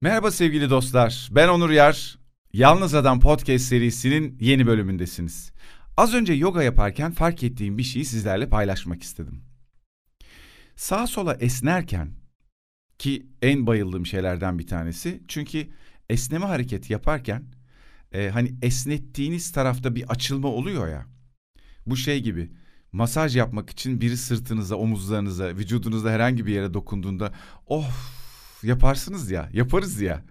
Merhaba sevgili dostlar. Ben Onur Yar. Yalnız Adam Podcast serisinin yeni bölümündesiniz. Az önce yoga yaparken fark ettiğim bir şeyi sizlerle paylaşmak istedim. Sağa sola esnerken ki en bayıldığım şeylerden bir tanesi. Çünkü esneme hareketi yaparken e, hani esnettiğiniz tarafta bir açılma oluyor ya. Bu şey gibi masaj yapmak için biri sırtınıza, omuzlarınıza, vücudunuzda herhangi bir yere dokunduğunda oh yaparsınız ya, yaparız ya.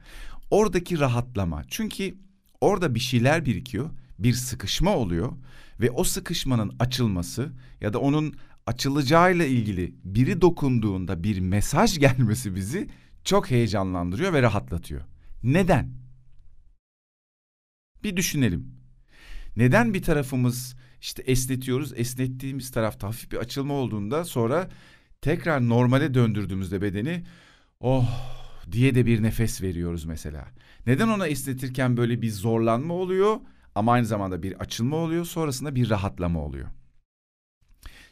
Oradaki rahatlama. Çünkü orada bir şeyler birikiyor, bir sıkışma oluyor ve o sıkışmanın açılması ya da onun açılacağıyla ilgili biri dokunduğunda bir mesaj gelmesi bizi çok heyecanlandırıyor ve rahatlatıyor. Neden? Bir düşünelim. Neden bir tarafımız işte esnetiyoruz, esnettiğimiz tarafta hafif bir açılma olduğunda sonra tekrar normale döndürdüğümüzde bedeni oh diye de bir nefes veriyoruz mesela. Neden ona esnetirken böyle bir zorlanma oluyor ama aynı zamanda bir açılma oluyor sonrasında bir rahatlama oluyor.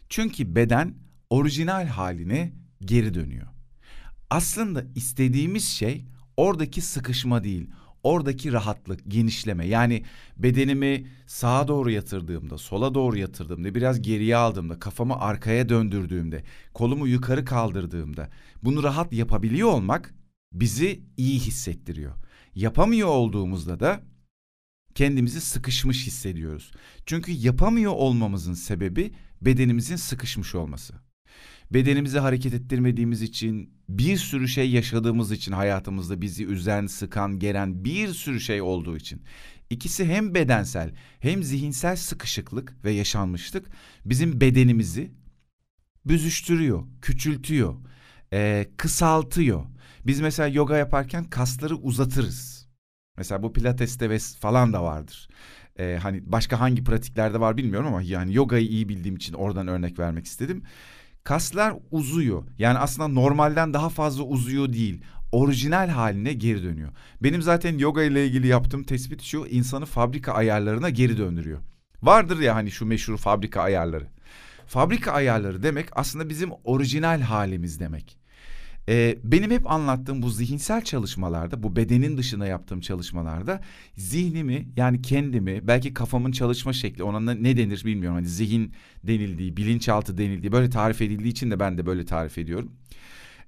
Çünkü beden orijinal haline geri dönüyor. Aslında istediğimiz şey oradaki sıkışma değil, oradaki rahatlık, genişleme. Yani bedenimi sağa doğru yatırdığımda, sola doğru yatırdığımda, biraz geriye aldığımda, kafamı arkaya döndürdüğümde, kolumu yukarı kaldırdığımda bunu rahat yapabiliyor olmak bizi iyi hissettiriyor. Yapamıyor olduğumuzda da kendimizi sıkışmış hissediyoruz. Çünkü yapamıyor olmamızın sebebi bedenimizin sıkışmış olması. Bedenimizi hareket ettirmediğimiz için, bir sürü şey yaşadığımız için hayatımızda bizi üzen, sıkan, geren bir sürü şey olduğu için. İkisi hem bedensel hem zihinsel sıkışıklık ve yaşanmışlık bizim bedenimizi büzüştürüyor, küçültüyor, e, kısaltıyor. Biz mesela yoga yaparken kasları uzatırız. Mesela bu pilateste ve falan da vardır. Ee, hani başka hangi pratiklerde var bilmiyorum ama yani yogayı iyi bildiğim için oradan örnek vermek istedim. Kaslar uzuyor. Yani aslında normalden daha fazla uzuyor değil. Orijinal haline geri dönüyor. Benim zaten yoga ile ilgili yaptığım tespit şu insanı fabrika ayarlarına geri döndürüyor. Vardır ya hani şu meşhur fabrika ayarları. Fabrika ayarları demek aslında bizim orijinal halimiz demek. Ee, benim hep anlattığım bu zihinsel çalışmalarda, bu bedenin dışında yaptığım çalışmalarda zihnimi yani kendimi, belki kafamın çalışma şekli ona ne denir bilmiyorum. Hani zihin denildiği, bilinçaltı denildiği böyle tarif edildiği için de ben de böyle tarif ediyorum.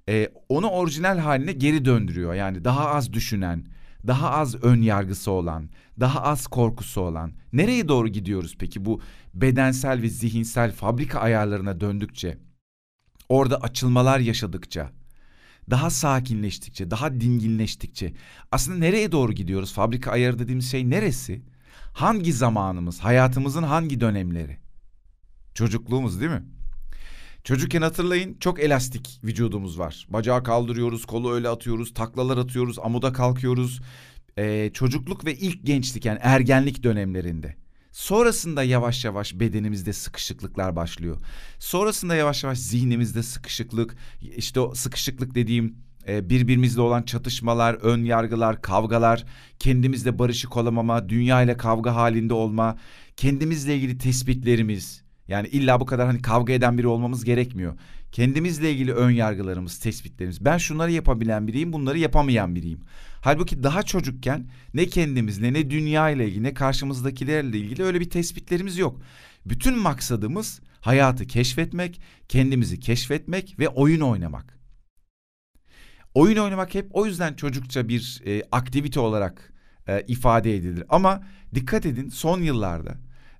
Ee, onu orijinal haline geri döndürüyor. Yani daha az düşünen, daha az ön yargısı olan, daha az korkusu olan. Nereye doğru gidiyoruz peki bu bedensel ve zihinsel fabrika ayarlarına döndükçe? Orada açılmalar yaşadıkça daha sakinleştikçe, daha dinginleştikçe aslında nereye doğru gidiyoruz? Fabrika ayarı dediğimiz şey neresi? Hangi zamanımız, hayatımızın hangi dönemleri? Çocukluğumuz değil mi? Çocukken hatırlayın çok elastik vücudumuz var. Bacağı kaldırıyoruz, kolu öyle atıyoruz, taklalar atıyoruz, amuda kalkıyoruz. Ee, çocukluk ve ilk gençlik yani ergenlik dönemlerinde. Sonrasında yavaş yavaş bedenimizde sıkışıklıklar başlıyor. Sonrasında yavaş yavaş zihnimizde sıkışıklık, işte o sıkışıklık dediğim e, birbirimizle olan çatışmalar, ön yargılar, kavgalar, kendimizle barışık olamama, dünya ile kavga halinde olma, kendimizle ilgili tespitlerimiz. Yani illa bu kadar hani kavga eden biri olmamız gerekmiyor. Kendimizle ilgili ön yargılarımız, tespitlerimiz. Ben şunları yapabilen biriyim, bunları yapamayan biriyim. Halbuki daha çocukken ne kendimizle ne dünya ile ilgili ne karşımızdakilerle ilgili öyle bir tespitlerimiz yok. Bütün maksadımız hayatı keşfetmek, kendimizi keşfetmek ve oyun oynamak. Oyun oynamak hep o yüzden çocukça bir e, aktivite olarak e, ifade edilir. Ama dikkat edin son yıllarda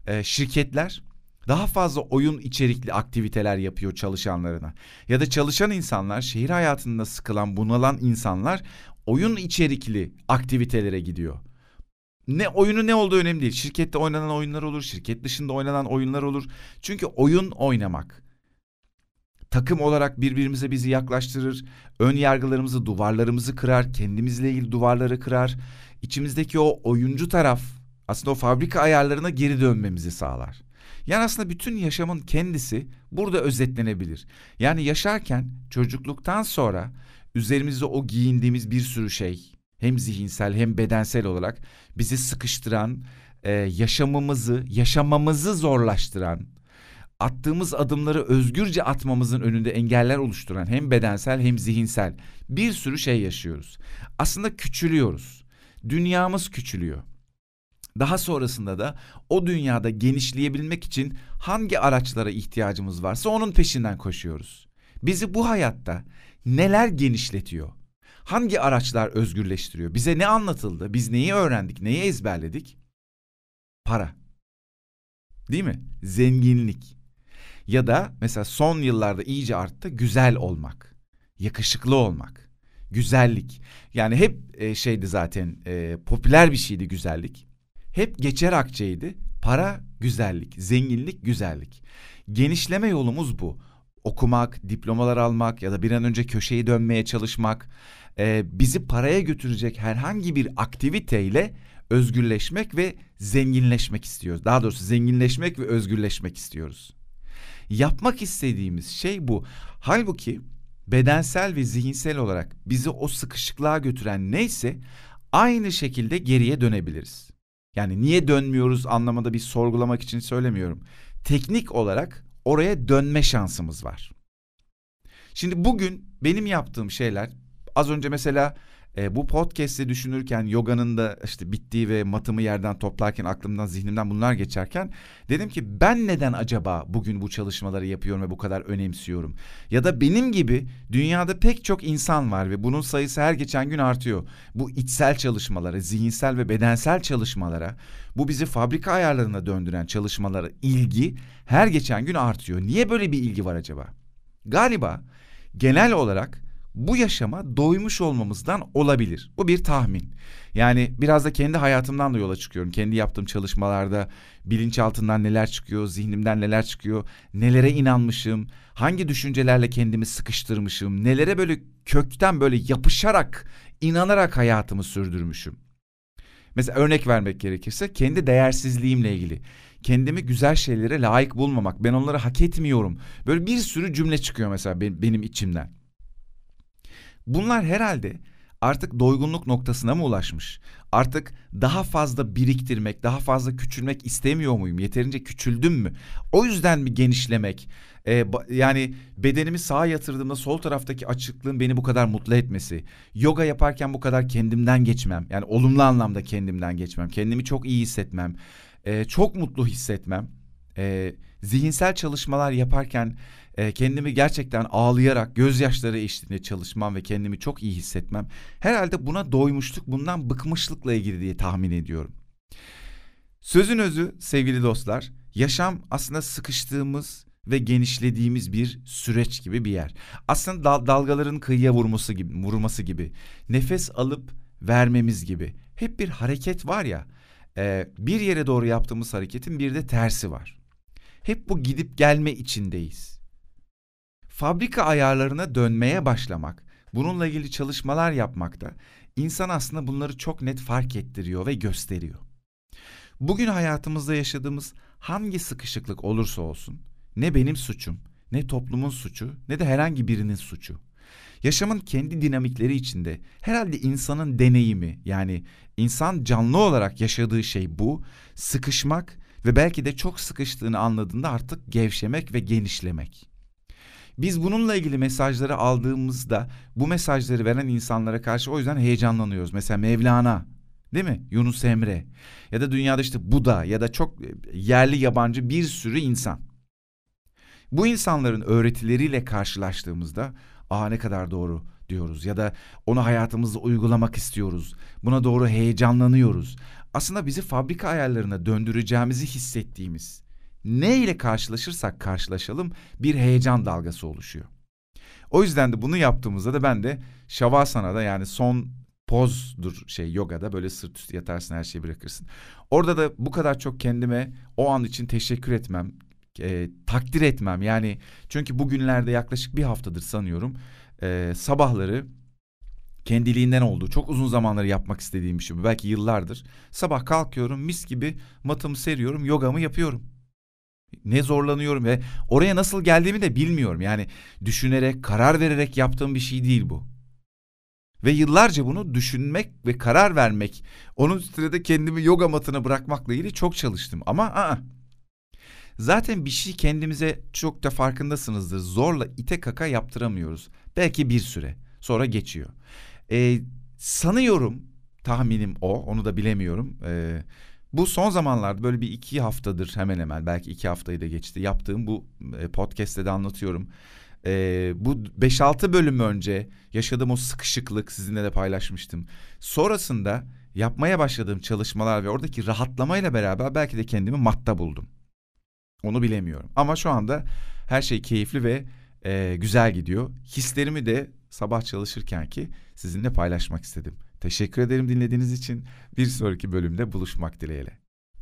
e, şirketler daha fazla oyun içerikli aktiviteler yapıyor çalışanlarına. Ya da çalışan insanlar, şehir hayatında sıkılan, bunalan insanlar oyun içerikli aktivitelere gidiyor. Ne oyunu ne olduğu önemli değil. Şirkette oynanan oyunlar olur, şirket dışında oynanan oyunlar olur. Çünkü oyun oynamak takım olarak birbirimize bizi yaklaştırır. Ön yargılarımızı, duvarlarımızı kırar, kendimizle ilgili duvarları kırar. İçimizdeki o oyuncu taraf aslında o fabrika ayarlarına geri dönmemizi sağlar. Yani aslında bütün yaşamın kendisi burada özetlenebilir. Yani yaşarken çocukluktan sonra üzerimizde o giyindiğimiz bir sürü şey hem zihinsel hem bedensel olarak bizi sıkıştıran, e, yaşamımızı, yaşamamızı zorlaştıran, attığımız adımları özgürce atmamızın önünde engeller oluşturan hem bedensel hem zihinsel bir sürü şey yaşıyoruz. Aslında küçülüyoruz. Dünyamız küçülüyor. Daha sonrasında da o dünyada genişleyebilmek için hangi araçlara ihtiyacımız varsa onun peşinden koşuyoruz. Bizi bu hayatta neler genişletiyor? Hangi araçlar özgürleştiriyor? Bize ne anlatıldı? Biz neyi öğrendik? Neyi ezberledik? Para. Değil mi? Zenginlik. Ya da mesela son yıllarda iyice arttı güzel olmak. Yakışıklı olmak. Güzellik. Yani hep e, şeydi zaten e, popüler bir şeydi güzellik. Hep geçer akçeydi. Para, güzellik, zenginlik, güzellik. Genişleme yolumuz bu. Okumak, diplomalar almak ya da bir an önce köşeyi dönmeye çalışmak. E, bizi paraya götürecek herhangi bir aktiviteyle özgürleşmek ve zenginleşmek istiyoruz. Daha doğrusu zenginleşmek ve özgürleşmek istiyoruz. Yapmak istediğimiz şey bu. Halbuki bedensel ve zihinsel olarak bizi o sıkışıklığa götüren neyse aynı şekilde geriye dönebiliriz. Yani niye dönmüyoruz anlamında bir sorgulamak için söylemiyorum. Teknik olarak oraya dönme şansımız var. Şimdi bugün benim yaptığım şeyler az önce mesela e, bu podcast'i düşünürken yoganın da işte bittiği ve matımı yerden toplarken aklımdan zihnimden bunlar geçerken dedim ki ben neden acaba bugün bu çalışmaları yapıyorum ve bu kadar önemsiyorum? Ya da benim gibi dünyada pek çok insan var ve bunun sayısı her geçen gün artıyor. Bu içsel çalışmalara, zihinsel ve bedensel çalışmalara, bu bizi fabrika ayarlarına döndüren çalışmalara ilgi her geçen gün artıyor. Niye böyle bir ilgi var acaba? Galiba genel olarak bu yaşama doymuş olmamızdan olabilir. Bu bir tahmin. Yani biraz da kendi hayatımdan da yola çıkıyorum. Kendi yaptığım çalışmalarda bilinçaltından neler çıkıyor, zihnimden neler çıkıyor, nelere inanmışım, hangi düşüncelerle kendimi sıkıştırmışım, nelere böyle kökten böyle yapışarak, inanarak hayatımı sürdürmüşüm. Mesela örnek vermek gerekirse kendi değersizliğimle ilgili. Kendimi güzel şeylere layık bulmamak, ben onları hak etmiyorum. Böyle bir sürü cümle çıkıyor mesela benim içimden. Bunlar herhalde artık doygunluk noktasına mı ulaşmış? Artık daha fazla biriktirmek, daha fazla küçülmek istemiyor muyum? Yeterince küçüldüm mü? O yüzden mi genişlemek? Ee, yani bedenimi sağa yatırdığımda sol taraftaki açıklığın beni bu kadar mutlu etmesi. Yoga yaparken bu kadar kendimden geçmem. Yani olumlu anlamda kendimden geçmem. Kendimi çok iyi hissetmem. Ee, çok mutlu hissetmem. Ee, zihinsel çalışmalar yaparken e, kendimi gerçekten ağlayarak gözyaşları eşliğinde çalışmam ve kendimi çok iyi hissetmem herhalde buna doymuşluk bundan bıkmışlıkla ilgili diye tahmin ediyorum. Sözün özü sevgili dostlar yaşam aslında sıkıştığımız ve genişlediğimiz bir süreç gibi bir yer. Aslında dal dalgaların kıyıya vurması gibi, vurması gibi, nefes alıp vermemiz gibi hep bir hareket var ya. E, bir yere doğru yaptığımız hareketin bir de tersi var. Hep bu gidip gelme içindeyiz fabrika ayarlarına dönmeye başlamak, bununla ilgili çalışmalar yapmakta insan aslında bunları çok net fark ettiriyor ve gösteriyor. Bugün hayatımızda yaşadığımız hangi sıkışıklık olursa olsun ne benim suçum, ne toplumun suçu, ne de herhangi birinin suçu. Yaşamın kendi dinamikleri içinde herhalde insanın deneyimi yani insan canlı olarak yaşadığı şey bu. Sıkışmak ve belki de çok sıkıştığını anladığında artık gevşemek ve genişlemek. Biz bununla ilgili mesajları aldığımızda bu mesajları veren insanlara karşı o yüzden heyecanlanıyoruz. Mesela Mevlana değil mi? Yunus Emre ya da dünyada işte Buda ya da çok yerli yabancı bir sürü insan. Bu insanların öğretileriyle karşılaştığımızda aa ne kadar doğru diyoruz ya da onu hayatımızda uygulamak istiyoruz. Buna doğru heyecanlanıyoruz. Aslında bizi fabrika ayarlarına döndüreceğimizi hissettiğimiz ne ile karşılaşırsak karşılaşalım bir heyecan dalgası oluşuyor. O yüzden de bunu yaptığımızda da ben de Şavasana'da yani son pozdur şey yogada böyle sırt üstü yatarsın her şeyi bırakırsın. Orada da bu kadar çok kendime o an için teşekkür etmem, e, takdir etmem. Yani çünkü bugünlerde yaklaşık bir haftadır sanıyorum e, sabahları kendiliğinden olduğu çok uzun zamanları yapmak istediğim bir şey bu. Belki yıllardır. Sabah kalkıyorum mis gibi matımı seriyorum yogamı yapıyorum. Ne zorlanıyorum ve oraya nasıl geldiğimi de bilmiyorum. Yani düşünerek, karar vererek yaptığım bir şey değil bu. Ve yıllarca bunu düşünmek ve karar vermek, onun de kendimi yoga matına bırakmakla ilgili çok çalıştım. Ama aa, Zaten bir şey kendimize çok da farkındasınızdır. Zorla ite kaka yaptıramıyoruz. Belki bir süre sonra geçiyor. Ee, sanıyorum tahminim o onu da bilemiyorum. Ee, bu son zamanlarda böyle bir iki haftadır hemen hemen belki iki haftayı da geçti. Yaptığım bu e, podcast'te de anlatıyorum. Ee, bu 5-6 bölüm önce yaşadığım o sıkışıklık sizinle de paylaşmıştım. Sonrasında yapmaya başladığım çalışmalar ve oradaki rahatlamayla beraber belki de kendimi matta buldum. Onu bilemiyorum. Ama şu anda her şey keyifli ve e, güzel gidiyor. Hislerimi de sabah çalışırken ki sizinle paylaşmak istedim. Teşekkür ederim dinlediğiniz için. Bir sonraki bölümde buluşmak dileğiyle.